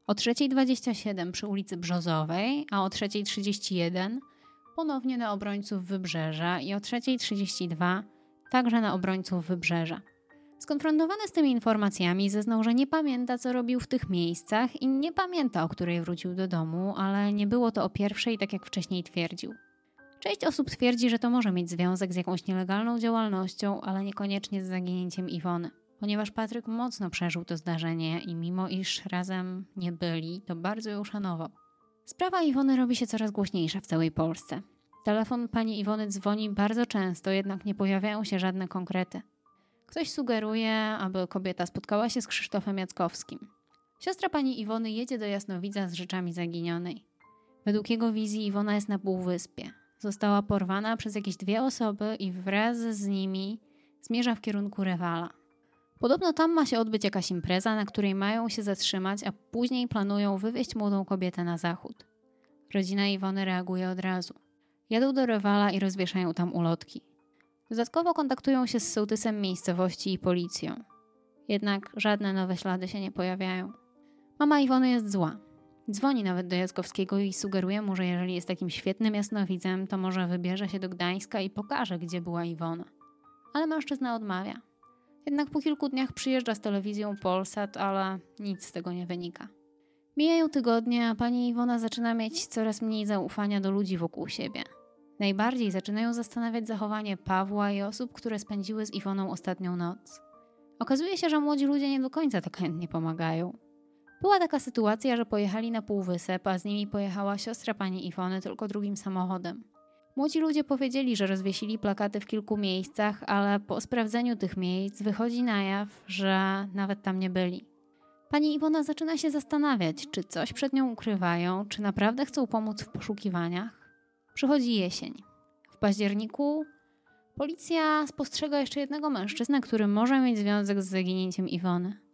O 3.27 przy ulicy Brzozowej, a o 3.31 ponownie na obrońców Wybrzeża i o 3.32 także na obrońców Wybrzeża. Skonfrontowany z tymi informacjami zeznał, że nie pamięta, co robił w tych miejscach i nie pamięta, o której wrócił do domu, ale nie było to o pierwszej, tak jak wcześniej twierdził. Część osób twierdzi, że to może mieć związek z jakąś nielegalną działalnością, ale niekoniecznie z zaginięciem Iwony. Ponieważ Patryk mocno przeżył to zdarzenie i mimo iż razem nie byli, to bardzo ją szanował. Sprawa Iwony robi się coraz głośniejsza w całej Polsce. Telefon pani Iwony dzwoni bardzo często, jednak nie pojawiają się żadne konkrety. Ktoś sugeruje, aby kobieta spotkała się z Krzysztofem Jackowskim. Siostra pani Iwony jedzie do Jasnowidza z rzeczami zaginionej. Według jego wizji Iwona jest na półwyspie. Została porwana przez jakieś dwie osoby i wraz z nimi zmierza w kierunku rywala. Podobno tam ma się odbyć jakaś impreza, na której mają się zatrzymać, a później planują wywieźć młodą kobietę na zachód. Rodzina Iwony reaguje od razu. Jadą do rywala i rozwieszają tam ulotki. Dodatkowo kontaktują się z sołtysem miejscowości i policją. Jednak żadne nowe ślady się nie pojawiają. Mama Iwony jest zła. Dzwoni nawet do Jackowskiego i sugeruje mu, że jeżeli jest takim świetnym jasnowidzem, to może wybierze się do Gdańska i pokaże, gdzie była Iwona. Ale mężczyzna odmawia. Jednak po kilku dniach przyjeżdża z telewizją Polsat, ale nic z tego nie wynika. Mijają tygodnie, a pani Iwona zaczyna mieć coraz mniej zaufania do ludzi wokół siebie. Najbardziej zaczynają zastanawiać zachowanie Pawła i osób, które spędziły z Iwoną ostatnią noc. Okazuje się, że młodzi ludzie nie do końca tak chętnie pomagają. Była taka sytuacja, że pojechali na półwysep, a z nimi pojechała siostra pani Iwony tylko drugim samochodem. Młodzi ludzie powiedzieli, że rozwiesili plakaty w kilku miejscach, ale po sprawdzeniu tych miejsc wychodzi na jaw, że nawet tam nie byli. Pani Iwona zaczyna się zastanawiać, czy coś przed nią ukrywają, czy naprawdę chcą pomóc w poszukiwaniach. Przychodzi jesień. W październiku policja spostrzega jeszcze jednego mężczyznę, który może mieć związek z zaginięciem Iwony.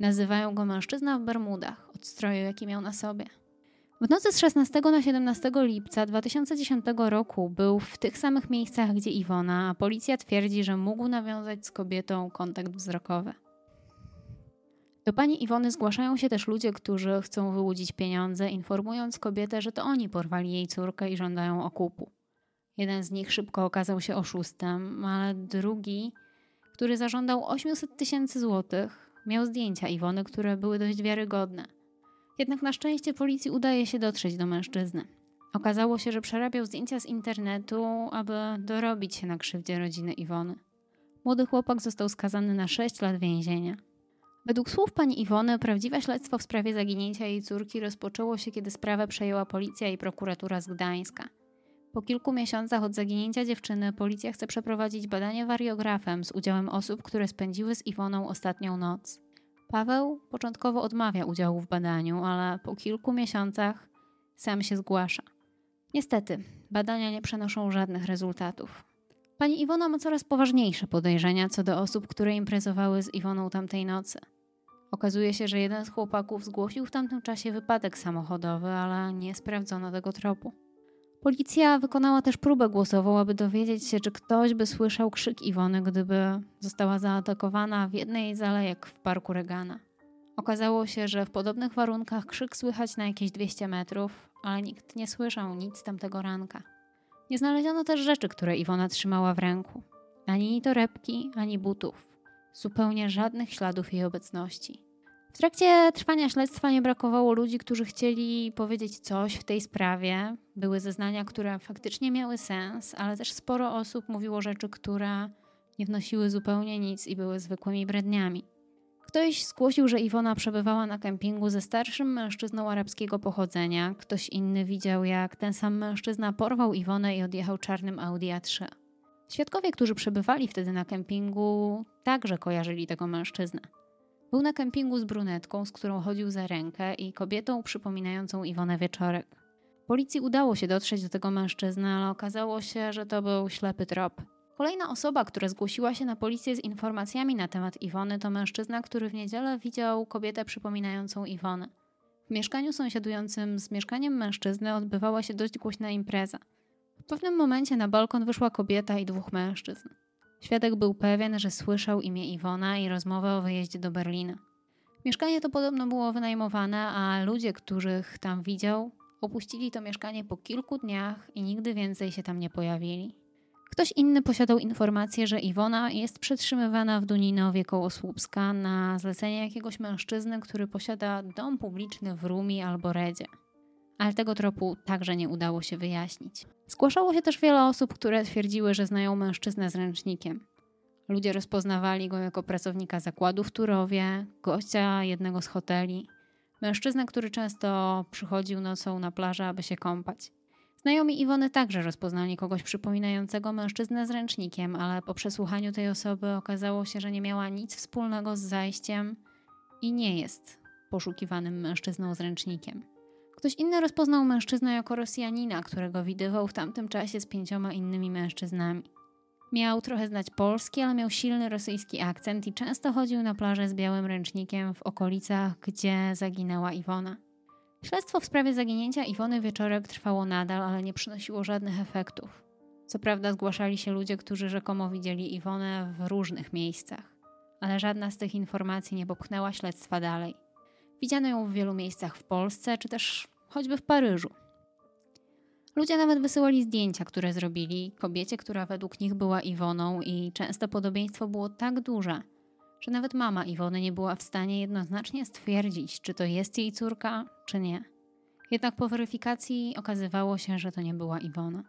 Nazywają go mężczyzna w Bermudach, od stroju, jaki miał na sobie. W nocy z 16 na 17 lipca 2010 roku był w tych samych miejscach, gdzie Iwona, a policja twierdzi, że mógł nawiązać z kobietą kontakt wzrokowy. Do pani Iwony zgłaszają się też ludzie, którzy chcą wyłudzić pieniądze, informując kobietę, że to oni porwali jej córkę i żądają okupu. Jeden z nich szybko okazał się oszustem, ale drugi, który zażądał 800 tysięcy złotych, miał zdjęcia Iwony, które były dość wiarygodne. Jednak na szczęście policji udaje się dotrzeć do mężczyzny. Okazało się, że przerabiał zdjęcia z internetu, aby dorobić się na krzywdzie rodziny Iwony. Młody chłopak został skazany na 6 lat więzienia. Według słów pani Iwony, prawdziwe śledztwo w sprawie zaginięcia jej córki rozpoczęło się, kiedy sprawę przejęła policja i prokuratura z Gdańska. Po kilku miesiącach od zaginięcia dziewczyny policja chce przeprowadzić badanie wariografem z udziałem osób, które spędziły z Iwoną ostatnią noc. Paweł początkowo odmawia udziału w badaniu, ale po kilku miesiącach sam się zgłasza. Niestety, badania nie przenoszą żadnych rezultatów. Pani Iwona ma coraz poważniejsze podejrzenia co do osób, które imprezowały z Iwoną tamtej nocy. Okazuje się, że jeden z chłopaków zgłosił w tamtym czasie wypadek samochodowy, ale nie sprawdzono tego tropu. Policja wykonała też próbę głosową, aby dowiedzieć się, czy ktoś by słyszał krzyk Iwony, gdyby została zaatakowana w jednej z alejek w parku Regana. Okazało się, że w podobnych warunkach krzyk słychać na jakieś 200 metrów, ale nikt nie słyszał nic tamtego ranka. Nie znaleziono też rzeczy, które Iwona trzymała w ręku. Ani torebki, ani butów. Zupełnie żadnych śladów jej obecności. W trakcie trwania śledztwa nie brakowało ludzi, którzy chcieli powiedzieć coś w tej sprawie. Były zeznania, które faktycznie miały sens, ale też sporo osób mówiło rzeczy, które nie wnosiły zupełnie nic i były zwykłymi bredniami. Ktoś zgłosił, że Iwona przebywała na kempingu ze starszym mężczyzną arabskiego pochodzenia. Ktoś inny widział, jak ten sam mężczyzna porwał Iwonę i odjechał czarnym Audi A3. Świadkowie, którzy przebywali wtedy na kempingu, także kojarzyli tego mężczyznę. Był na kempingu z brunetką, z którą chodził za rękę i kobietą przypominającą Iwonę Wieczorek. Policji udało się dotrzeć do tego mężczyzny, ale okazało się, że to był ślepy trop. Kolejna osoba, która zgłosiła się na policję z informacjami na temat Iwony, to mężczyzna, który w niedzielę widział kobietę przypominającą Iwonę. W mieszkaniu sąsiadującym z mieszkaniem mężczyzny odbywała się dość głośna impreza. W pewnym momencie na balkon wyszła kobieta i dwóch mężczyzn. Świadek był pewien, że słyszał imię Iwona i rozmowę o wyjeździe do Berlina. Mieszkanie to podobno było wynajmowane, a ludzie, których tam widział, opuścili to mieszkanie po kilku dniach i nigdy więcej się tam nie pojawili. Ktoś inny posiadał informację, że Iwona jest przetrzymywana w Duninowie koło Słupska na zlecenie jakiegoś mężczyzny, który posiada dom publiczny w Rumi albo Redzie. Ale tego tropu także nie udało się wyjaśnić. Zgłaszało się też wiele osób, które twierdziły, że znają mężczyznę z ręcznikiem. Ludzie rozpoznawali go jako pracownika zakładu w Turowie, gościa jednego z hoteli, mężczyznę, który często przychodził nocą na plażę, aby się kąpać. Znajomi Iwony także rozpoznali kogoś przypominającego mężczyznę z ręcznikiem, ale po przesłuchaniu tej osoby okazało się, że nie miała nic wspólnego z zajściem i nie jest poszukiwanym mężczyzną z ręcznikiem. Ktoś inny rozpoznał mężczyznę jako Rosjanina, którego widywał w tamtym czasie z pięcioma innymi mężczyznami. Miał trochę znać polski, ale miał silny rosyjski akcent i często chodził na plażę z białym ręcznikiem w okolicach, gdzie zaginęła Iwona. Śledztwo w sprawie zaginięcia Iwony Wieczorek trwało nadal, ale nie przynosiło żadnych efektów. Co prawda zgłaszali się ludzie, którzy rzekomo widzieli Iwonę w różnych miejscach, ale żadna z tych informacji nie popchnęła śledztwa dalej. Widziano ją w wielu miejscach w Polsce, czy też choćby w Paryżu. Ludzie nawet wysyłali zdjęcia, które zrobili kobiecie, która według nich była Iwoną, i często podobieństwo było tak duże, że nawet mama Iwony nie była w stanie jednoznacznie stwierdzić, czy to jest jej córka, czy nie. Jednak po weryfikacji okazywało się, że to nie była Iwona.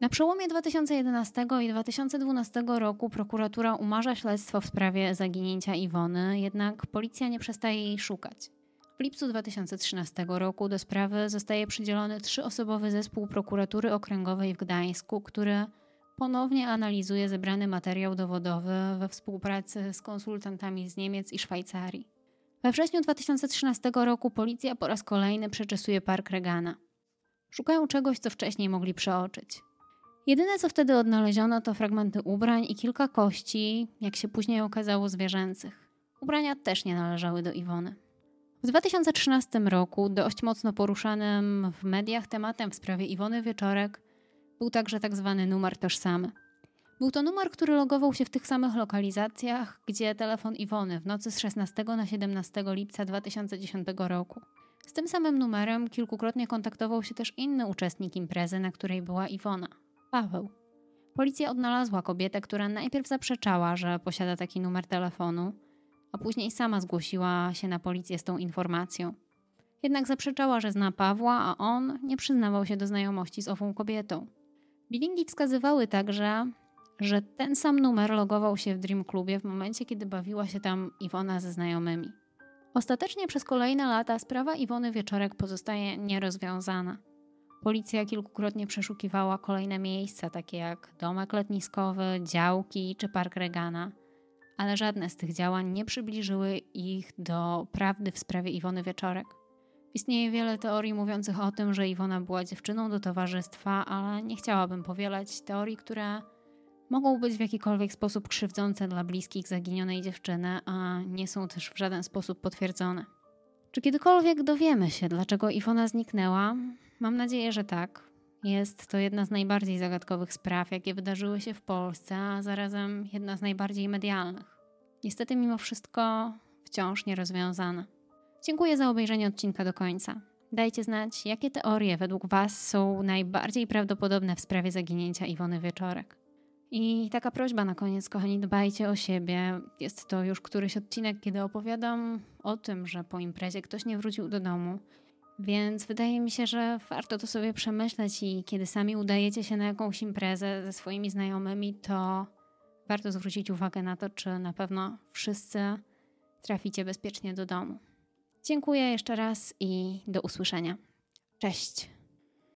Na przełomie 2011 i 2012 roku prokuratura umarza śledztwo w sprawie zaginięcia Iwony, jednak policja nie przestaje jej szukać. W lipcu 2013 roku do sprawy zostaje przydzielony trzyosobowy zespół prokuratury okręgowej w Gdańsku, który ponownie analizuje zebrany materiał dowodowy we współpracy z konsultantami z Niemiec i Szwajcarii. We wrześniu 2013 roku policja po raz kolejny przeczesuje park Regana. Szukają czegoś, co wcześniej mogli przeoczyć. Jedyne, co wtedy odnaleziono, to fragmenty ubrań i kilka kości, jak się później okazało, zwierzęcych. Ubrania też nie należały do Iwony. W 2013 roku, dość mocno poruszanym w mediach tematem w sprawie Iwony Wieczorek, był także tak zwany numer tożsamy. Był to numer, który logował się w tych samych lokalizacjach, gdzie telefon Iwony w nocy z 16 na 17 lipca 2010 roku. Z tym samym numerem kilkukrotnie kontaktował się też inny uczestnik imprezy, na której była Iwona Paweł. Policja odnalazła kobietę, która najpierw zaprzeczała, że posiada taki numer telefonu, a później sama zgłosiła się na policję z tą informacją. Jednak zaprzeczała, że zna Pawła, a on nie przyznawał się do znajomości z ową kobietą. Bilingi wskazywały także, że ten sam numer logował się w Dream Clubie w momencie, kiedy bawiła się tam Iwona ze znajomymi. Ostatecznie przez kolejne lata sprawa Iwony Wieczorek pozostaje nierozwiązana. Policja kilkukrotnie przeszukiwała kolejne miejsca, takie jak domek letniskowy, działki czy park Regana, ale żadne z tych działań nie przybliżyły ich do prawdy w sprawie Iwony Wieczorek. Istnieje wiele teorii mówiących o tym, że Iwona była dziewczyną do towarzystwa, ale nie chciałabym powielać teorii, które mogą być w jakikolwiek sposób krzywdzące dla bliskich zaginionej dziewczyny, a nie są też w żaden sposób potwierdzone. Czy kiedykolwiek dowiemy się, dlaczego Iwona zniknęła? Mam nadzieję, że tak. Jest to jedna z najbardziej zagadkowych spraw, jakie wydarzyły się w Polsce, a zarazem jedna z najbardziej medialnych. Niestety, mimo wszystko, wciąż nierozwiązana. Dziękuję za obejrzenie odcinka do końca. Dajcie znać, jakie teorie według Was są najbardziej prawdopodobne w sprawie zaginięcia Iwony Wieczorek. I taka prośba na koniec, kochani, dbajcie o siebie. Jest to już któryś odcinek, kiedy opowiadam o tym, że po imprezie ktoś nie wrócił do domu. Więc wydaje mi się, że warto to sobie przemyśleć i kiedy sami udajecie się na jakąś imprezę ze swoimi znajomymi, to warto zwrócić uwagę na to, czy na pewno wszyscy traficie bezpiecznie do domu. Dziękuję jeszcze raz i do usłyszenia. Cześć.